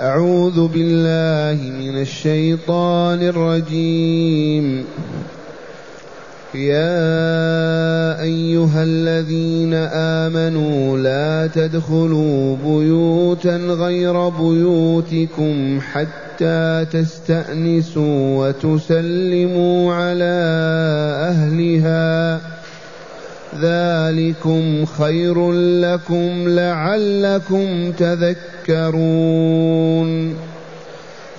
أعوذ بالله من الشيطان الرجيم. يا أيها الذين آمنوا لا تدخلوا بيوتا غير بيوتكم حتى تستأنسوا وتسلموا على أهلها. ذلكم خير لكم لعلكم تذكرون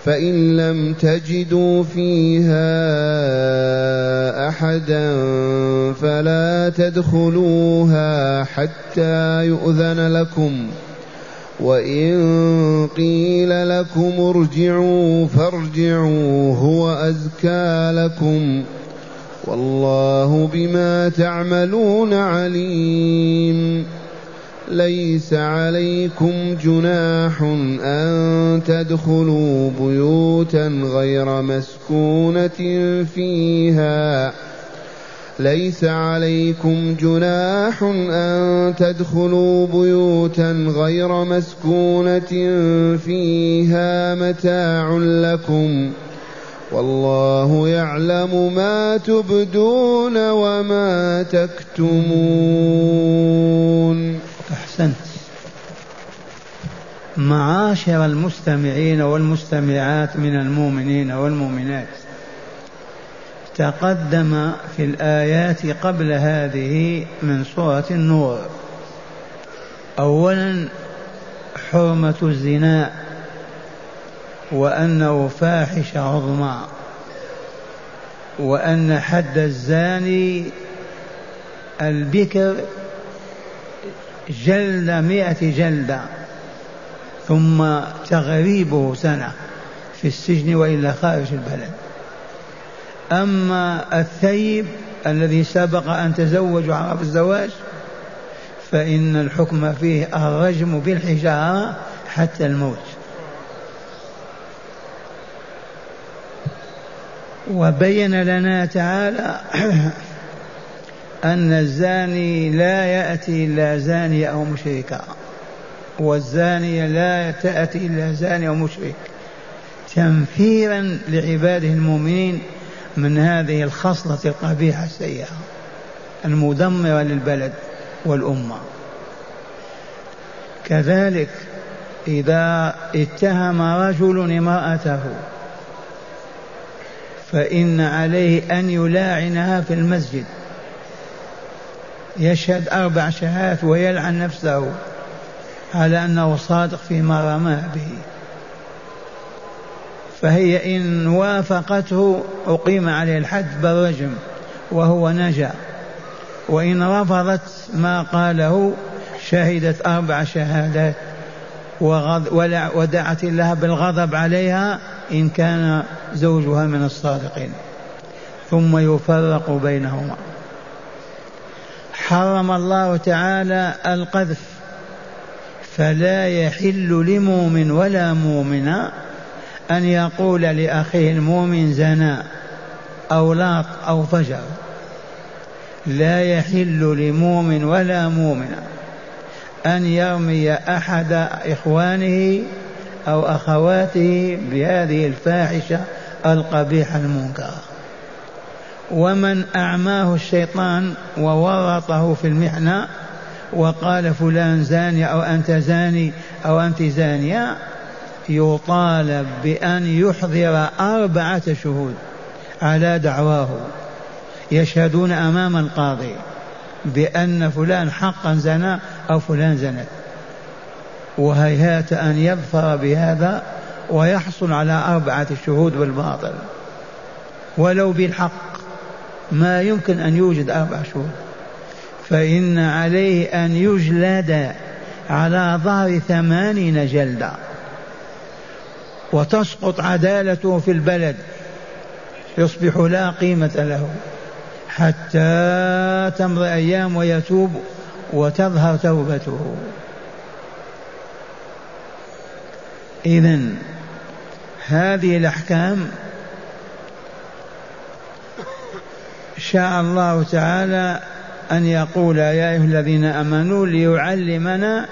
فإن لم تجدوا فيها أحدا فلا تدخلوها حتى يؤذن لكم وإن قيل لكم ارجعوا فارجعوا هو أزكى لكم والله بما تعملون عليم. ليس عليكم جناح أن تدخلوا بيوتا غير مسكونة فيها. ليس عليكم جناح أن تدخلوا بيوتا غير مسكونة فيها. متاع لكم والله يعلم ما تبدون وما تكتمون. أحسنت. معاشر المستمعين والمستمعات من المؤمنين والمؤمنات تقدم في الآيات قبل هذه من سورة النور. اولا حرمة الزنا. وأنه فاحشة عظمى وأن حد الزاني البكر جلد مئة جلدة ثم تغريبه سنة في السجن وإلا خارج البلد. أما الثيب الذي سبق أن تزوج وعرف الزواج فإن الحكم فيه الرجم بالحجارة حتى الموت. وبين لنا تعالى أن الزاني لا يأتي إلا زانية أو مشركة. والزانية لا تأتي إلا زاني أو مشرك. تنفيرا لعباده المؤمنين من هذه الخصلة القبيحة السيئة المدمرة للبلد والأمة. كذلك إذا اتهم رجل امرأته فإن عليه أن يلاعنها في المسجد. يشهد أربع شهادات ويلعن نفسه على أنه صادق فيما رماه به. فهي إن وافقته أقيم عليه الحد بالرجم وهو نجا. وإن رفضت ما قاله شهدت أربع شهادات ودعت الله بالغضب عليها إن كان زوجها من الصادقين. ثم يفرق بينهما. حرم الله تعالى القذف فلا يحل لمؤمن ولا مؤمنة أن يقول لأخيه المؤمن زنا أو لاط أو فجر. لا يحل لمؤمن ولا مؤمنة أن يرمي أحد إخوانه أو أخواته بهذه الفاحشة القبيحة المنكرة ومن أعماه الشيطان وورطه في المحنة وقال فلان زاني أو أنت زاني أو أنت زانية يطالب بأن يحضر أربعة شهود على دعواه. يشهدون أمام القاضي بأن فلان حقا زنا أو فلان زنت. وهيهات أن يظفر بهذا ويحصل على أربعة شهود بالباطل. ولو بالحق ما يمكن أن يوجد أربع شهود. فإن عليه أن يجلد على ظهر ثمانين جلدة وتسقط عدالته في البلد. يصبح لا قيمة له. حتى تمضي أيام ويتوب وتظهر توبته. إذا هذه الأحكام شاء الله تعالى أن يقول يا أيها الذين آمنوا ليعلمنا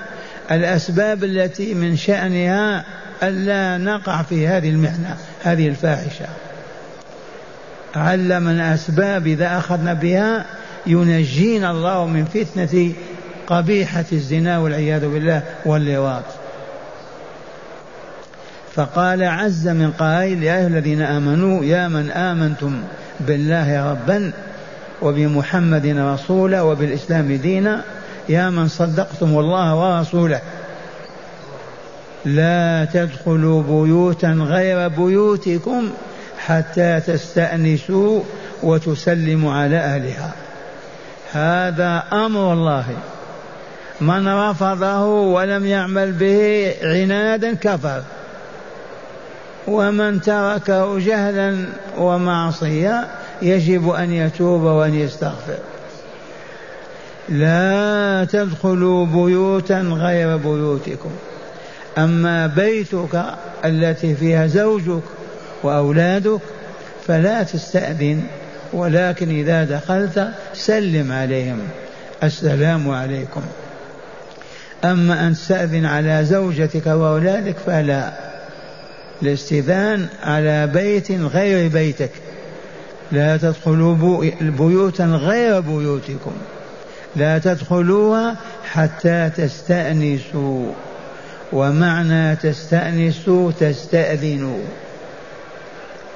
الأسباب التي من شأنها ألا نقع في هذه المحنة هذه الفاحشة. علمنا أسباب إذا أخذنا بها ينجينا الله من فتنة قبيحة الزنا والعياذ بالله واللواط. فقال عز من قائل يا أيها الذين آمنوا يا من آمنتم بالله ربا وبمحمد رسولا وبالإسلام دينا يا من صدقتم الله ورسوله. لا تدخلوا بيوتا غير بيوتكم حتى تستأنسوا وتسلموا على أهلها. هذا أمر الله. من رفضه ولم يعمل به عنادا كفر. ومن تركه جهلا ومعصية يجب أن يتوب وأن يستغفر. لا تدخلوا بيوتا غير بيوتكم. أما بيتك التي فيها زوجك وأولادك فلا تستأذن ولكن إذا دخلت سلم عليهم. السلام عليكم. أما أن تستأذن على زوجتك وأولادك فلا. الاستئذان على بيت غير بيتك. لا تدخلوا بيوتا غير بيوتكم. لا تدخلوها حتى تستأنسوا. ومعنى تستأنسوا تستأذنوا.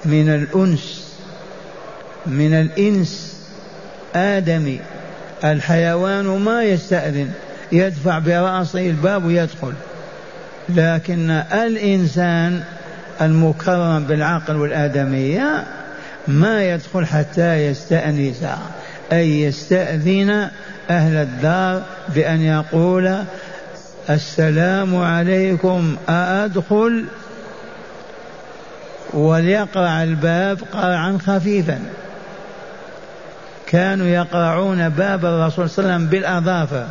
من الأنس من الإنس آدمي الحيوان ما يستأذن يدفع برأسه الباب ويدخل. لكن الإنسان المكرم بالعقل والآدمية ما يدخل حتى يستأنس أي يستأذن أهل الدار بأن يقول السلام عليكم أأدخل؟ وليقرع الباب قرعا خفيفا. كانوا يقرعون باب الرسول صلى الله عليه وسلم بالأظافر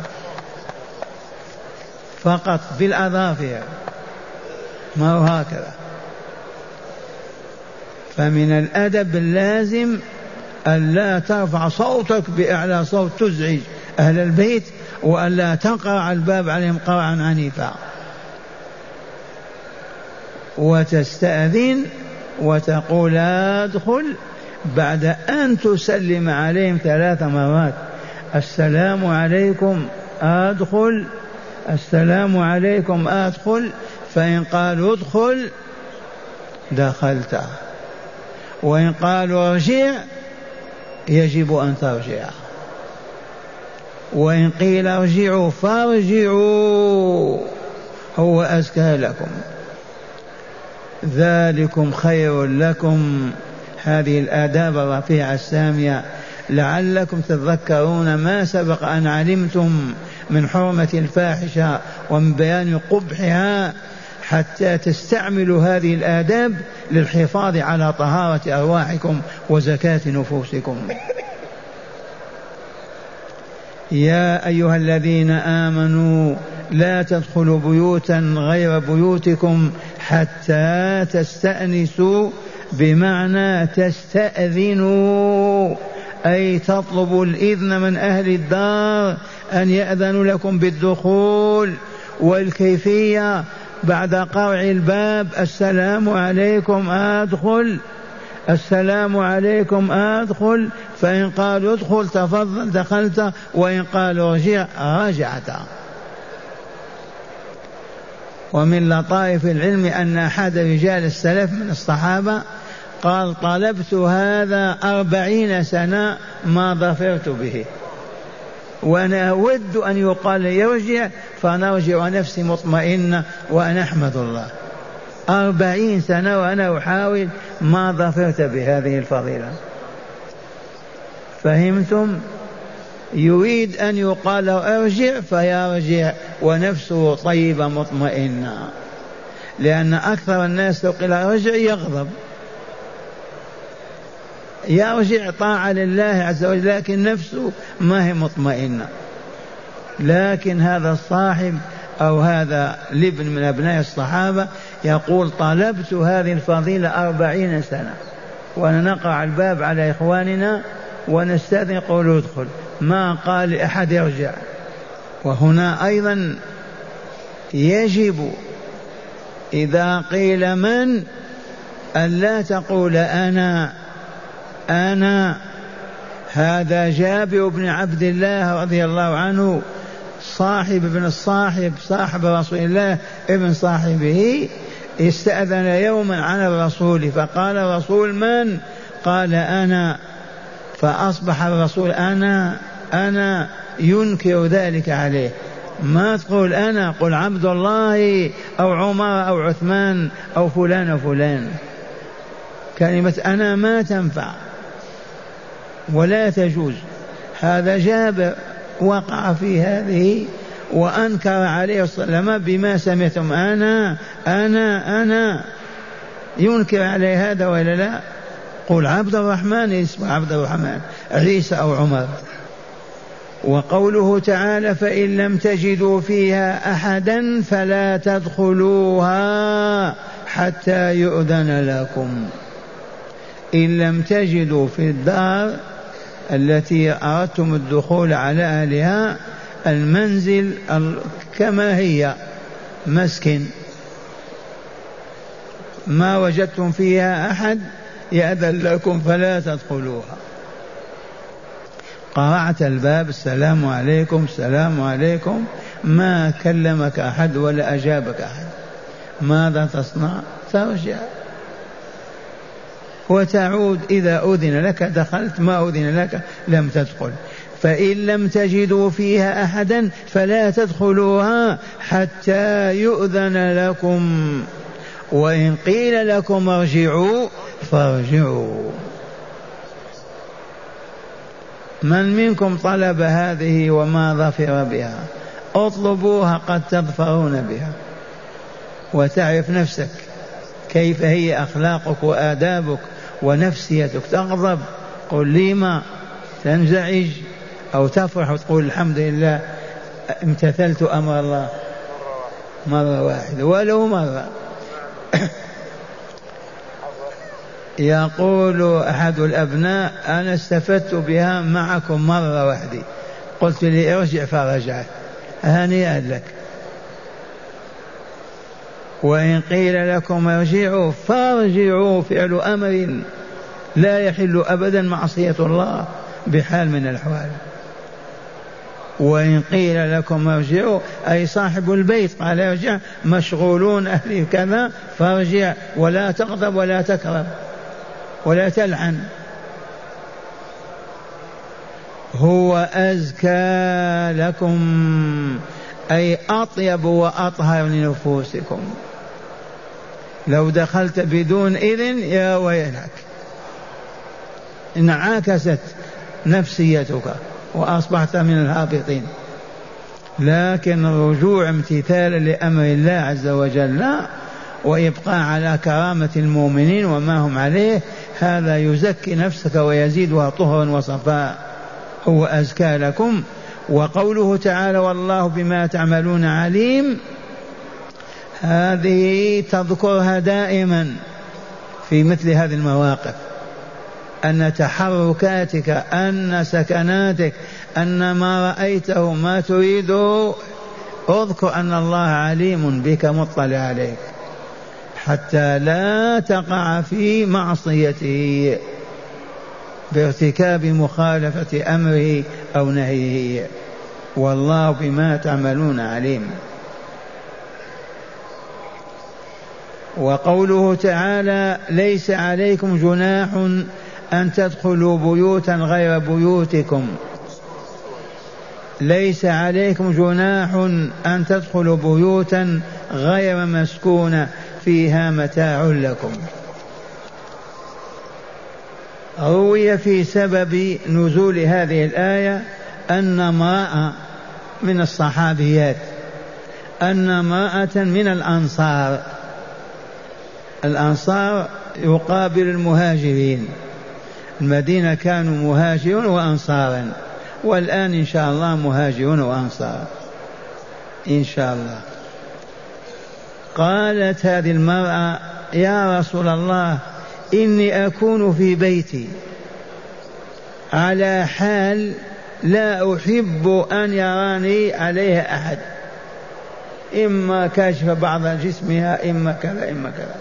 فقط بالأظافر. ما هو هكذا؟ فمن الأدب اللازم ألا ترفع صوتك بأعلى صوت تزعج أهل البيت وألا تقرع الباب عليهم قرعا عنيفا. وتستأذن وتقول أدخل بعد أن تسلم عليهم ثلاث مرات. السلام عليكم أدخل. السلام عليكم أدخل. فإن قالوا ادخل دخلت. وإن قالوا ارجع يجب أن ترجع. وإن قيل ارجعوا فارجعوا هو أزكى لكم. ذلكم خير لكم. هذه الآداب الرفيعة السامية. لعلكم تذكرون ما سبق أن علمتم من حرمة الفاحشة ومن بيان قبحها. حتى تستعملوا هذه الآداب للحفاظ على طهارة أرواحكم وزكاة نفوسكم. يا أيها الذين آمنوا لا تدخلوا بيوتا غير بيوتكم حتى تستأنسوا بمعنى تستأذنوا. أي تطلبوا الإذن من أهل الدار أن يأذنوا لكم بالدخول والكيفية بعد قرع الباب السلام عليكم أدخل. السلام عليكم أدخل. فإن قالوا ادخل تفضل دخلت. وإن قالوا ارجع رجعت. ومن لطائف العلم أن أحد رجال السلف من الصحابة قال طلبت هذا أربعين سنة ما ظفرت به. وأنا أود أن يقال يرجع فنرجع نفسي مطمئنة وأنا أحمد الله. أربعين سنة وأنا أحاول ما ظفرت بهذه الفضيلة. فهمتم؟ يريد أن يقال أرجع فيرجع ونفسه طيبة مطمئنة. لأن أكثر الناس لو قيل أرجع يغضب. يرجع طاعة لله عز وجل لكن نفسه ما هي مطمئنة. لكن هذا الصاحب أو هذا الابن من أبناء الصحابة يقول طلبت هذه الفضيلة أربعين سنة ونقع الباب على إخواننا ونستأذن يقول ادخل. ما قال لأحد يرجع. وهنا أيضا يجب إذا قيل من ألا تقول أنا أنا هذا جابر بن عبد الله رضي الله عنه صاحب ابن الصاحب صاحب رسول الله ابن صاحبه استأذن يوما على الرسول فقال الرسول من؟ قال أنا. فأصبح الرسول أنا أنا ينكر ذلك عليه. ما تقول أنا؟ قل عبد الله أو عمر أو عثمان أو فلان وفلان كلمة أنا ما تنفع. ولا تجوز. هذا جابر وقع في هذه وأنكر عليه الصلاة والسلام بما سمعتم. أنا أنا أنا. ينكر عليه هذا ولا لا؟ قل عبد الرحمن اسمه عبد الرحمن عيسى أو عمر. وقوله تعالى فإن لم تجدوا فيها أحدا فلا تدخلوها حتى يؤذن لكم. إن لم تجدوا في الدار التي أردتم الدخول على أهلها المنزل كما هي مسكن. ما وجدتم فيها أحد يأذن لكم فلا تدخلوها. قرعت الباب السلام عليكم السلام عليكم. ما كلمك أحد ولا أجابك أحد. ماذا تصنع؟ ترجع. وتعود إذا أذن لك دخلت ما أذن لك لم تدخل. فإن لم تجدوا فيها أحدا فلا تدخلوها حتى يؤذن لكم. وإن قيل لكم ارجعوا فارجعوا. من منكم طلب هذه وما ظفر بها؟ اطلبوها قد تظفرون بها. وتعرف نفسك كيف هي أخلاقك وآدابك. ونفسيتك تغضب قل لي ما تنزعج أو تفرح وتقول الحمد لله امتثلت أمر الله. مرة واحدة ولو مرة. يقول أحد الأبناء أنا استفدت بها معكم مرة واحدة. قلت لي ارجع فرجعت. هنيئا لك. وإن قيل لكم ارجعوا فارجعوا فعل أمر لا يحل أبدا معصية الله بحال من الأحوال. وإن قيل لكم ارجعوا أي صاحب البيت قال ارجع مشغولون أهلي كذا فارجع ولا تغضب ولا تكرم ولا تلعن. هو أزكى لكم أي أطيب وأطهر لنفوسكم. لو دخلت بدون إذن يا ويلك. انعكست نفسيتك وأصبحت من الهابطين. لكن الرجوع امتثالا لأمر الله عز وجل وإبقاء على كرامة المؤمنين وما هم عليه هذا يزكي نفسك ويزيدها طهرا وصفاء. هو أزكى لكم وقوله تعالى والله بما تعملون عليم هذه تذكرها دائما في مثل هذه المواقف. أن تحركاتك أن سكناتك أن ما رأيته ما تريده اذكر أن الله عليم بك مطلع عليك. حتى لا تقع في معصيته بارتكاب مخالفة أمره أو نهيه. والله بما تعملون عليم. وقوله تعالى ليس عليكم جناح أن تدخلوا بيوتا غير بيوتكم. ليس عليكم جناح أن تدخلوا بيوتا غير مسكونة فيها متاع لكم. روي في سبب نزول هذه الآية أن امرأة من الصحابيات أن امرأة من الأنصار الأنصار يقابل المهاجرين. المدينة كانوا مهاجرون وأنصارا. والآن إن شاء الله مهاجرون وأنصار إن شاء الله. قالت هذه المرأة يا رسول الله إني أكون في بيتي. على حال لا أحب أن يراني عليها أحد. إما كاشف بعض جسمها إما كذا إما كذا.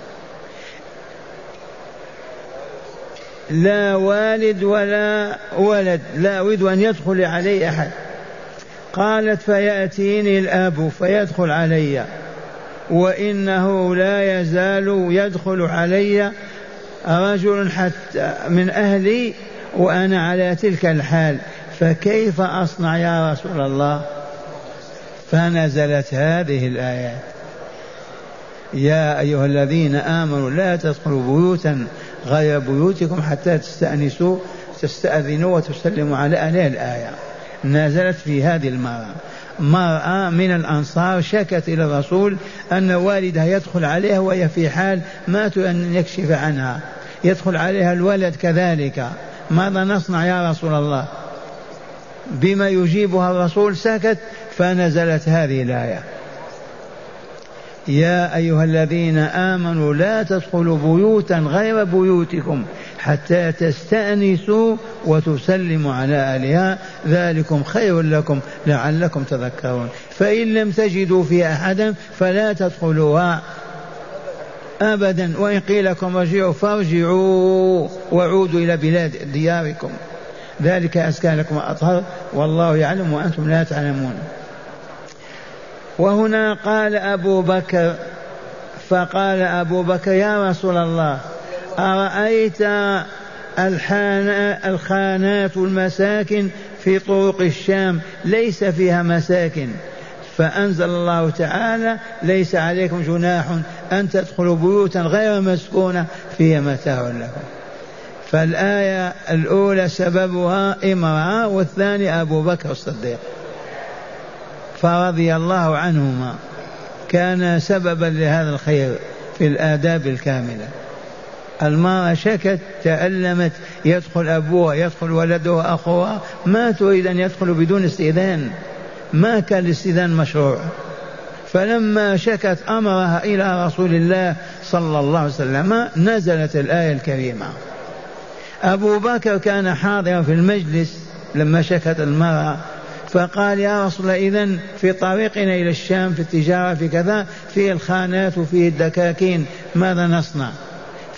لا والد ولا ولد لا أريد أن يدخل علي أحد. قالت فيأتيني الأب فيدخل علي وإنه لا يزال يدخل علي رجل حتى من أهلي وأنا على تلك الحال. فكيف أصنع يا رسول الله؟ فنزلت هذه الآيات. يا أيها الذين آمنوا لا تدخلوا بيوتا غير بيوتكم حتى تستأنسوا تستأذنوا وتسلموا على أهل الآية. نزلت في هذه المرأة. مرأة من الأنصار شكت إلى الرسول أن والدها يدخل عليها وهي في حال ما أن يكشف عنها. يدخل عليها الولد كذلك. ماذا نصنع يا رسول الله؟ بما يجيبها الرسول سكت فنزلت هذه الآية. يا أيها الذين آمنوا لا تدخلوا بيوتا غير بيوتكم حتى تستأنسوا وتسلموا على أهلها. ذلكم خير لكم لعلكم تذكرون. فإن لم تجدوا في أحدا فلا تدخلوها أبدا. وإن قيل لكم ارجعوا فارجعوا وعودوا إلى بلاد دياركم. ذلك أزكى لكم وأطهر. والله يعلم وأنتم لا تعلمون. وهنا قال أبو بكر فقال أبو بكر يا رسول الله أرأيت الخانات المساكن في طرق الشام؟ ليس فيها مساكن. فأنزل الله تعالى ليس عليكم جناح أن تدخلوا بيوتا غير مسكونة فيها متاع لكم. فالآية الأولى سببها امرأة والثاني أبو بكر الصديق. فرضي الله عنهما كان سببا لهذا الخير في الآداب الكاملة. المرأة شكت تألمت يدخل أبوها يدخل ولدها أخوها ما تريد أن يدخلوا بدون استئذان. ما كان الاستئذان مشروع. فلما شكت أمرها إلى رسول الله صلى الله عليه وسلم نزلت الآية الكريمة. أبو بكر كان حاضرا في المجلس لما شكت المرأة فقال يا رسول الله إذا في طريقنا إلى الشام في التجارة في كذا في الخانات وفي الدكاكين ماذا نصنع؟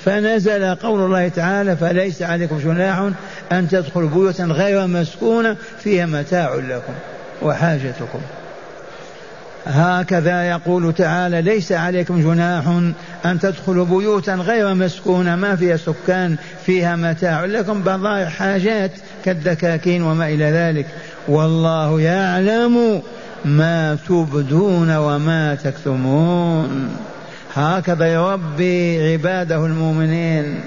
فنزل قول الله تعالى فليس عليكم جناح أن تدخلوا بيوتا غير مسكونة فيها متاع لكم وحاجتكم. هكذا يقول تعالى ليس عليكم جناح أن تدخلوا بيوتا غير مسكونة ما فيها سكان فيها متاع لكم بضائع حاجات كالدكاكين وما إلى ذلك. والله يعلم ما تبدون وما تكتمون. هكذا يربي عباده المؤمنين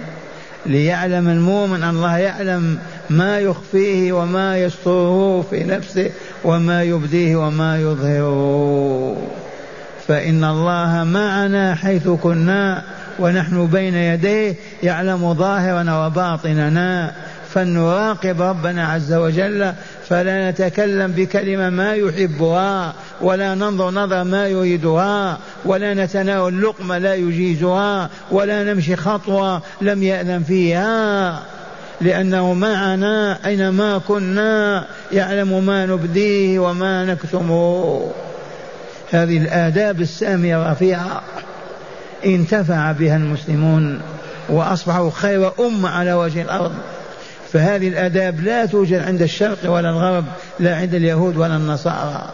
ليعلم المؤمن أن الله يعلم ما يخفيه وما يستره في نفسه وما يبديه وما يظهره. فإن الله معنا حيث كنا ونحن بين يديه يعلم ظاهرنا وباطننا. فلنراقب ربنا عز وجل فلا نتكلم بكلمة ما يحبها ولا ننظر نظر ما يريدها ولا نتناول لقمة لا يجيزها ولا نمشي خطوة لم يأذن فيها. لأنه معنا أينما كنا يعلم ما نبديه وما نكتمه. هذه الآداب السامية الرفيعة. انتفع بها المسلمون وأصبحوا خير أمة على وجه الأرض. فهذه الآداب لا توجد عند الشرق ولا الغرب لا عند اليهود ولا النصارى.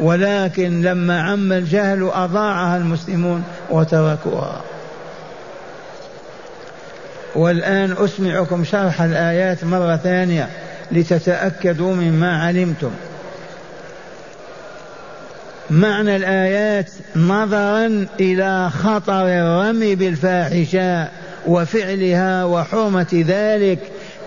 ولكن لما عم الجهل أضاعها المسلمون وتركوها. والآن أسمعكم شرح الآيات مرة ثانية لتتأكدوا مما علمتم. معنى الآيات نظرا إلى خطر الرمي بالفاحشة وفعلها وحرمة ذلك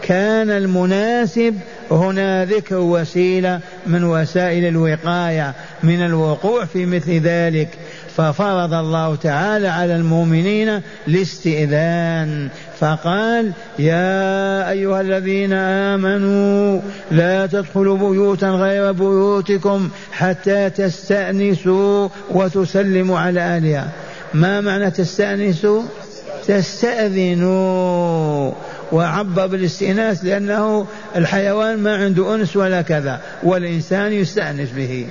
كان المناسب هنا ذكر وسيلة من وسائل الوقاية من الوقوع في مثل ذلك. ففرض الله تعالى على المؤمنين الاستئذان. فقال يا أيها الذين آمنوا لا تدخلوا بيوتا غير بيوتكم حتى تستأنسوا وتسلموا على أهلها. ما معنى تستأنسوا؟ تستأذنوا. وعبر بالاستئناس لأنه الحيوان ما عنده أنس ولا كذا والإنسان يستأنس به.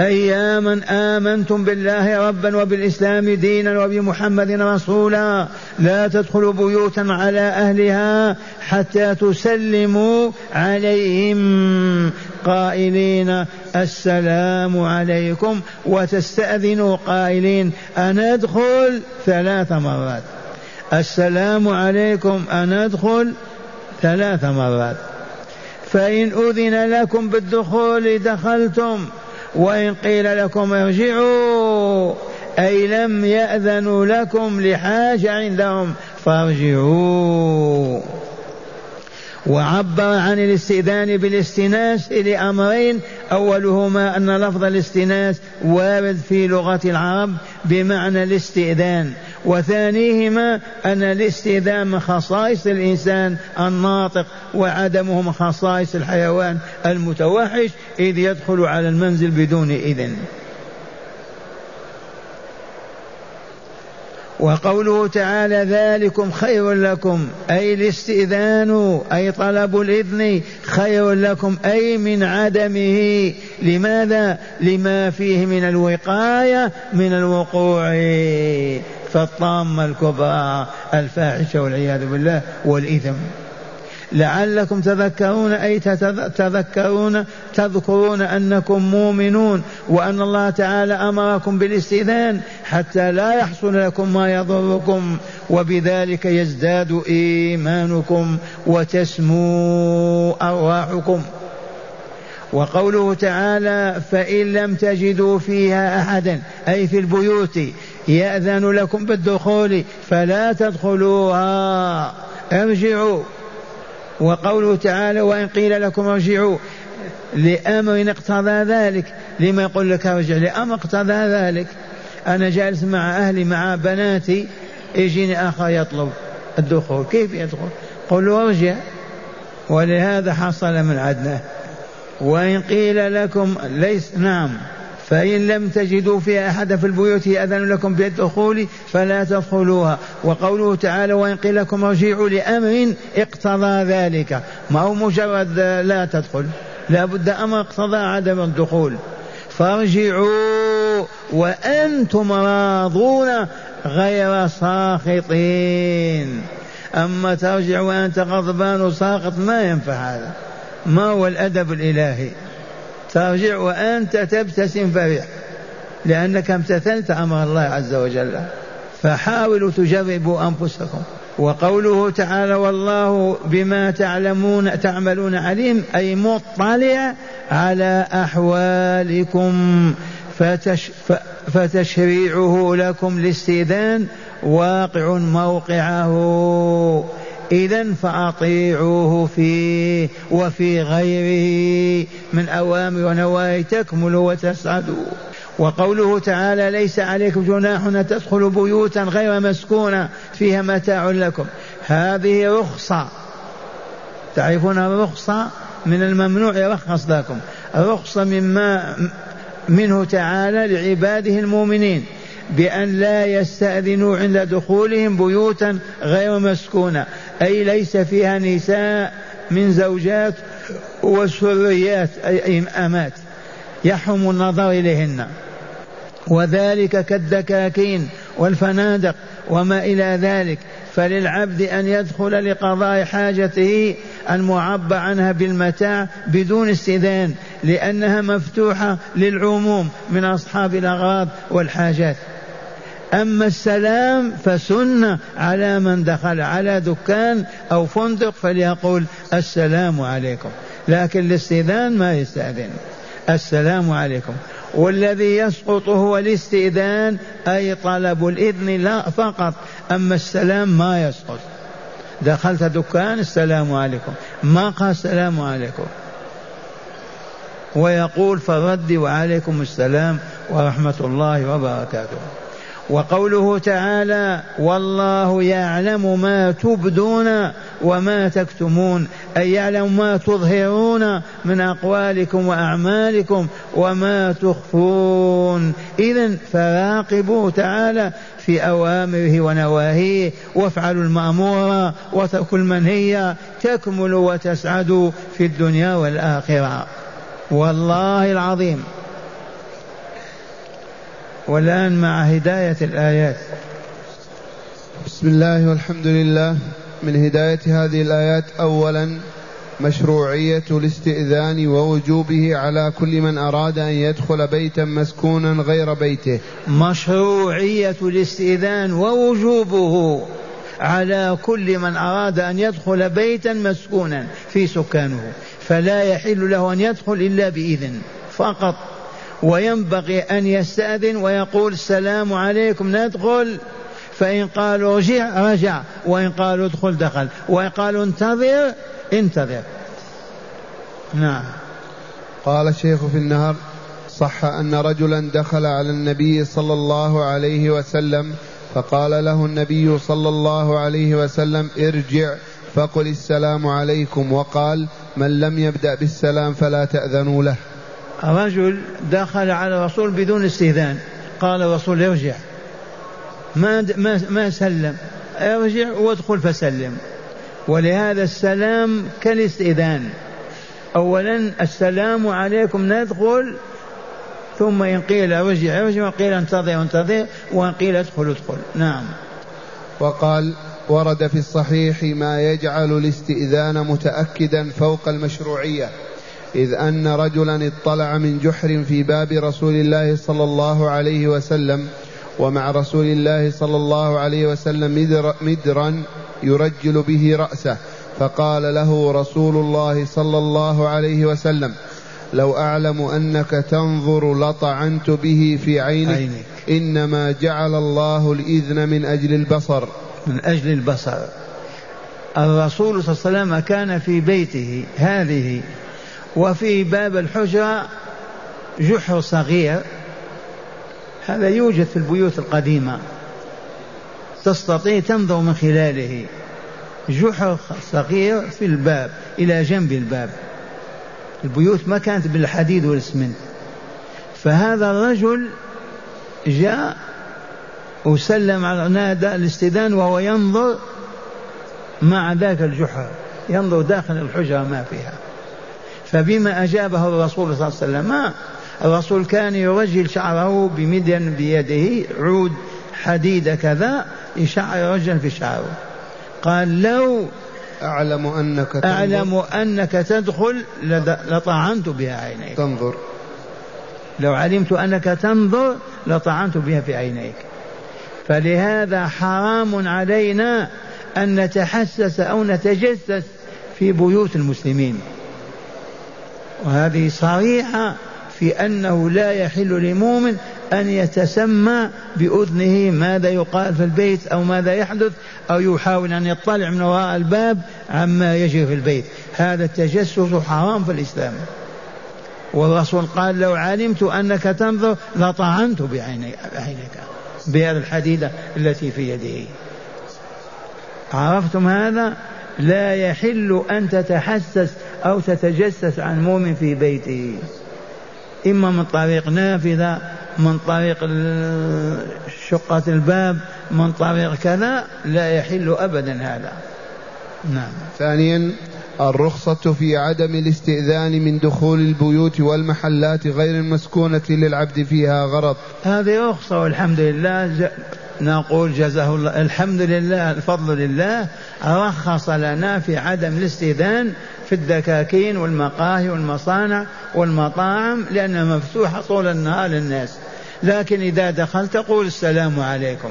أياما آمنتم بالله ربا وبالإسلام دينا وبمحمد رسولا. لا تدخلوا بيوتا على أهلها حتى تسلموا عليهم. قائلين السلام عليكم وتستأذنوا قائلين أنا أدخل ثلاث مرات. السلام عليكم أنا أدخل ثلاث مرات. فإن أذن لكم بالدخول دخلتم وإن قيل لكم ارجعوا أي لم يأذنوا لكم لحاجة عندهم فارجعوا. وعبر عن الاستئذان بالاستناس لأمرين أولهما أن لفظ الاستناس وارد في لغة العرب بمعنى الاستئذان. وثانيهما أن الاستئذان من خصائص الإنسان الناطق وعدمه من خصائص الحيوان المتوحش إذ يدخل على المنزل بدون إذن. وقوله تعالى ذلكم خير لكم. أي الاستئذان أي طلب الإذن خير لكم أي من عدمه. لماذا؟ لما فيه من الوقاية من الوقوع. فالطامة الكبرى الفاحشة والعياذ بالله والإثم. لعلكم تذكرون أي تذكرون تذكرون أنكم مؤمنون وأن الله تعالى أمركم بالاستئذان حتى لا يحصل لكم ما يضركم وبذلك يزداد إيمانكم وتسمو أرواحكم. وقوله تعالى فإن لم تجدوا فيها أحدا أي في البيوت يأذن لكم بالدخول فلا تدخلوها. ارجعوا. وقوله تعالى وإن قيل لكم ارجعوا. لأمر اقتضى ذلك. لما يقول لك ارجع؟ لأمر اقتضى ذلك. أنا جالس مع أهلي مع بناتي يجيني آخر يطلب الدخول. كيف يدخل؟ قل له ارجع. ولهذا حصل من عدناه وإن قيل لكم ليس نعم. فإن لم تجدوا فيها أحدا في البيوت يأذن لكم بالدخول فلا تدخلوها. وقوله تعالى وإن قيل لكم ارجعوا لأمر اقتضى ذلك. ما هو مجرد لا تدخل. لا بد أمر اقتضى عدم الدخول. فارجعوا وأنتم راضون غير ساخطين. أما ترجع وأنت غضبان وساخط ما ينفع هذا. ما هو الأدب الإلهي؟ ترجع وأنت تبتسم فرح لأنك امتثلت أمر الله عز وجل. فحاولوا تجربوا أنفسكم. وقوله تعالى والله بما تعلمون تعملون عليم أي مطلع على أحوالكم. فتش فتشريعه لكم الاستئذان واقع موقعه. إذا فأطيعوه فيه وفي غيره من أوامر ونواهي تكملوا وتسعدوا وقوله تعالى ليس عليكم جناح أن تدخلوا بيوتا غير مسكونة فيها متاع لكم هذه رخصة. تعرفون الرخصة من الممنوع يرخص لكم. رخصة مما منه تعالى لعباده المؤمنين. بأن لا يستأذنوا عند دخولهم بيوتا غير مسكونة. أي ليس فيها نساء من زوجات وسريات أي أمات. يحرم النظر إليهن. وذلك كالدكاكين والفنادق وما إلى ذلك. فللعبد أن يدخل لقضاء حاجته المعبى عنها بالمتاع بدون استئذان لأنها مفتوحة للعموم من أصحاب الأغراض والحاجات. أما السلام فسنة على من دخل على دكان أو فندق فليقول السلام عليكم. لكن الاستئذان ما يستأذن. السلام عليكم. والذي يسقط هو الاستئذان أي طلب الإذن لا فقط أما السلام ما يسقط. دخلت دكان السلام عليكم. ما قال السلام عليكم؟ ويقول فرد وعليكم السلام ورحمة الله وبركاته. وقوله تعالى والله يعلم ما تبدون وما تكتمون أي يعلم ما تظهرون من أقوالكم وأعمالكم وما تخفون. إذا فراقبوا تعالى في أوامره ونواهيه وافعلوا المأمور وتركوا المنهي تكملوا وتسعدوا في الدنيا والآخرة. والله العظيم. والآن مع هداية الآيات. بسم الله والحمد لله. من هداية هذه الآيات أولا مشروعية الاستئذان ووجوبه على كل من أراد أن يدخل بيتا مسكونا غير بيته. مشروعية الاستئذان ووجوبه على كل من أراد أن يدخل بيتا مسكونا في سكانه. فلا يحل له أن يدخل إلا بإذن. فقط وينبغي أن يستأذن ويقول السلام عليكم. ندخل فإن قالوا رجع رجع. وإن قالوا ادخل دخل. وإن قالوا انتظر انتظر. نعم. قال الشيخ في النهر صح أن رجلا دخل على النبي صلى الله عليه وسلم فقال له النبي صلى الله عليه وسلم ارجع فقل السلام عليكم. وقال من لم يبدأ بالسلام فلا تأذنوا له. رجل دخل على الرسول بدون استئذان. قال الرسول ارجع. ما ما ما سلم. ارجع وادخل فسلم. ولهذا السلام كالاستئذان. اولا السلام عليكم ندخل. ثم إن قيل ارجع ارجع وقيل انتظر انتظر. وإن قيل ادخل ادخل. نعم. وقال ورد في الصحيح ما يجعل الاستئذان متأكدا فوق المشروعية. إذ أن رجلا اطلع من جحر في باب رسول الله صلى الله عليه وسلم ومع رسول الله صلى الله عليه وسلم مدر مدرا يرجل به رأسه فقال له رسول الله صلى الله عليه وسلم لو أعلم أنك تنظر لطعنت به في عينك, عينك. إنما جعل الله الإذن من أجل البصر. من أجل البصر. الرسول صلى الله عليه وسلم كان في بيته هذه وفي باب الحجرة جحر صغير. هذا يوجد في البيوت القديمة. تستطيع تنظر من خلاله. جحر صغير في الباب إلى جنب الباب. البيوت ما كانت بالحديد والاسمنت. فهذا الرجل جاء وسلم على نادى الاستئذان وهو ينظر مع ذاك الجحر. ينظر داخل الحجرة ما فيها. فبما أجابه الرسول صلى الله عليه وسلم ما؟ الرسول كان يرجل شعره بمدين بيده عود حديد كذا يشعر رجلا في شعره. قال لو أعلم أنك تنظر. أعلم أنك تدخل لطعنت بها عينيك. تنظر. لو علمت أنك تنظر لطعنت بها في عينيك. فلهذا حرام علينا أن نتحسس أو نتجسس في بيوت المسلمين. وهذه صريحة في أنه لا يحل لمؤمن أن يتسمى بأذنه ماذا يقال في البيت أو ماذا يحدث أو يحاول أن يطلع من وراء الباب عما يجري في البيت. هذا التجسس حرام في الإسلام. والرسول قال لو علمت أنك تنظر لطعنت بعينيك. بهذه الحديدة التي في يده. عرفتم هذا؟ لا يحل أن تتحسس أو تتجسس عن مؤمن في بيته. إما من طريق نافذة من طريق شقة الباب من طريق كذا لا يحل أبدا هذا. نعم. ثانيا الرخصة في عدم الاستئذان من دخول البيوت والمحلات غير المسكونة للعبد فيها غرض. هذه رخصة والحمد لله نقول جزاه الله الحمد لله الفضل لله رخص لنا في عدم الاستئذان في الدكاكين والمقاهي والمصانع والمطاعم لأنها مفتوحة طول النهار للناس. لكن إذا دخلت تقول السلام عليكم.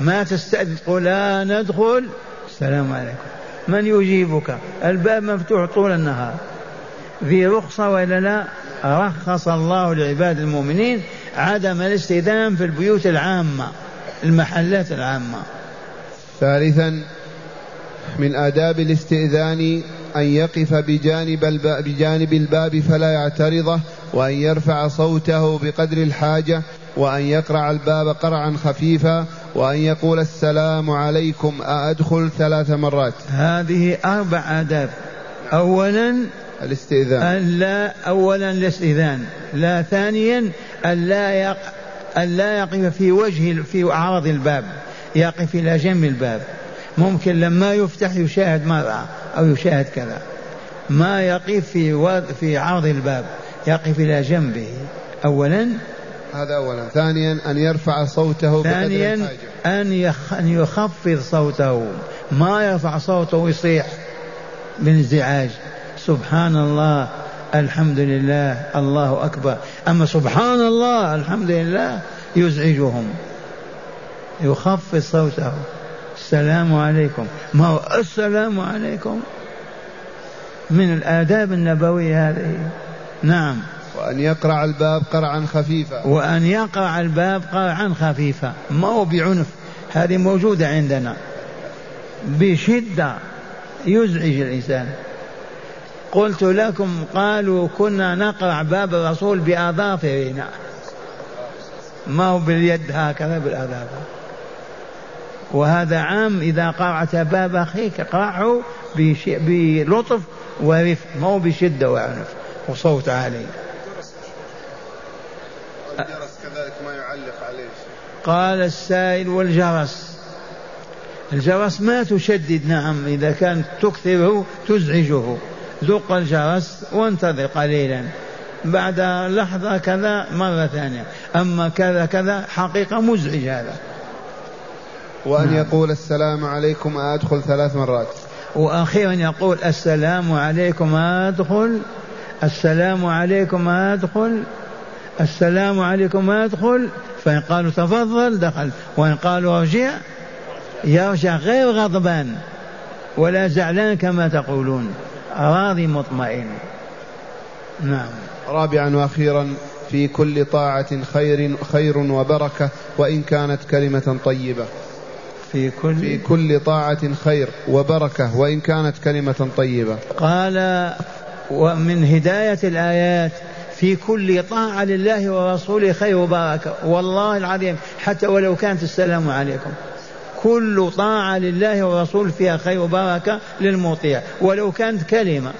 ما تستأذن تقول لا ندخل السلام عليكم. من يجيبك؟ الباب مفتوح طول النهار. ذي رخصة وإلا لا؟ رخص الله لعباد المؤمنين عدم الاستئذان في البيوت العامة المحلات العامة. ثالثا من آداب الاستئذان أن يقف بجانب الباب, بجانب الباب فلا يعترضه وأن يرفع صوته بقدر الحاجة وأن يقرع الباب قرعا خفيفا وأن يقول السلام عليكم أأدخل ثلاث مرات. هذه أربع آداب. أولا الاستئذان. أن لا أولا الاستئذان. لا ثانيا أن لا يق... أن لا يقف في وجه في أعراض الباب يقف إلى جنب الباب. ممكن لما يفتح يشاهد مرأة. أو يشاهد كذا. ما يقف في. في عرض الباب يقف إلى جنبه. أولا هذا أولا. ثانيا أن يرفع صوته ثانيا أن, يخ... أن يخفض صوته. ما يرفع صوته ويصيح بانزعاج سبحان الله الحمد لله الله أكبر. أما سبحان الله الحمد لله يزعجهم. يخفض صوته. السلام عليكم. ما هو السلام عليكم؟ من الآداب النبوية هذه. نعم. وأن يقرع الباب قرعا خفيفا. وأن يقرع الباب قرعا خفيفا. ما هو بعنف؟ هذه موجودة عندنا. بشدة يزعج الإنسان. قلت لكم قالوا كنا نقرع باب الرسول بأظافرنا ما هو باليد هكذا بالأظافر وهذا عام إذا قرعت باب أخيك قرعه بلطف ورفق ما هو بشدة وعنف. وصوت عالي. الجرس كذلك ما يعلق عليه قال السائل والجرس. الجرس ما تشدد نعم إذا كانت تكثره تزعجه. ذق الجرس وانتظر قليلا. بعد لحظة كذا مرة ثانية. أما كذا كذا حقيقة مزعج هذا. وأن نعم. يقول السلام عليكم أدخل ثلاث مرات. وأخيرا يقول السلام عليكم أدخل السلام عليكم أدخل السلام عليكم أدخل. فإن قالوا تفضل دخل. وإن قالوا أرجع يرجع غير غضبان ولا زعلان كما تقولون. راضي مطمئن. نعم. رابعا وأخيرا في كل طاعة خير خير وبركة وإن كانت كلمة طيبة. في كل في كل طاعة خير وبركة وإن كانت كلمة طيبة. قال ومن هداية الآيات في كل طاعة لله ورسوله خير وبركة. والله العظيم حتى ولو كانت السلام عليكم. كل طاعة لله ورسوله فيها خير وبركة للمطيع ولو كانت كلمة.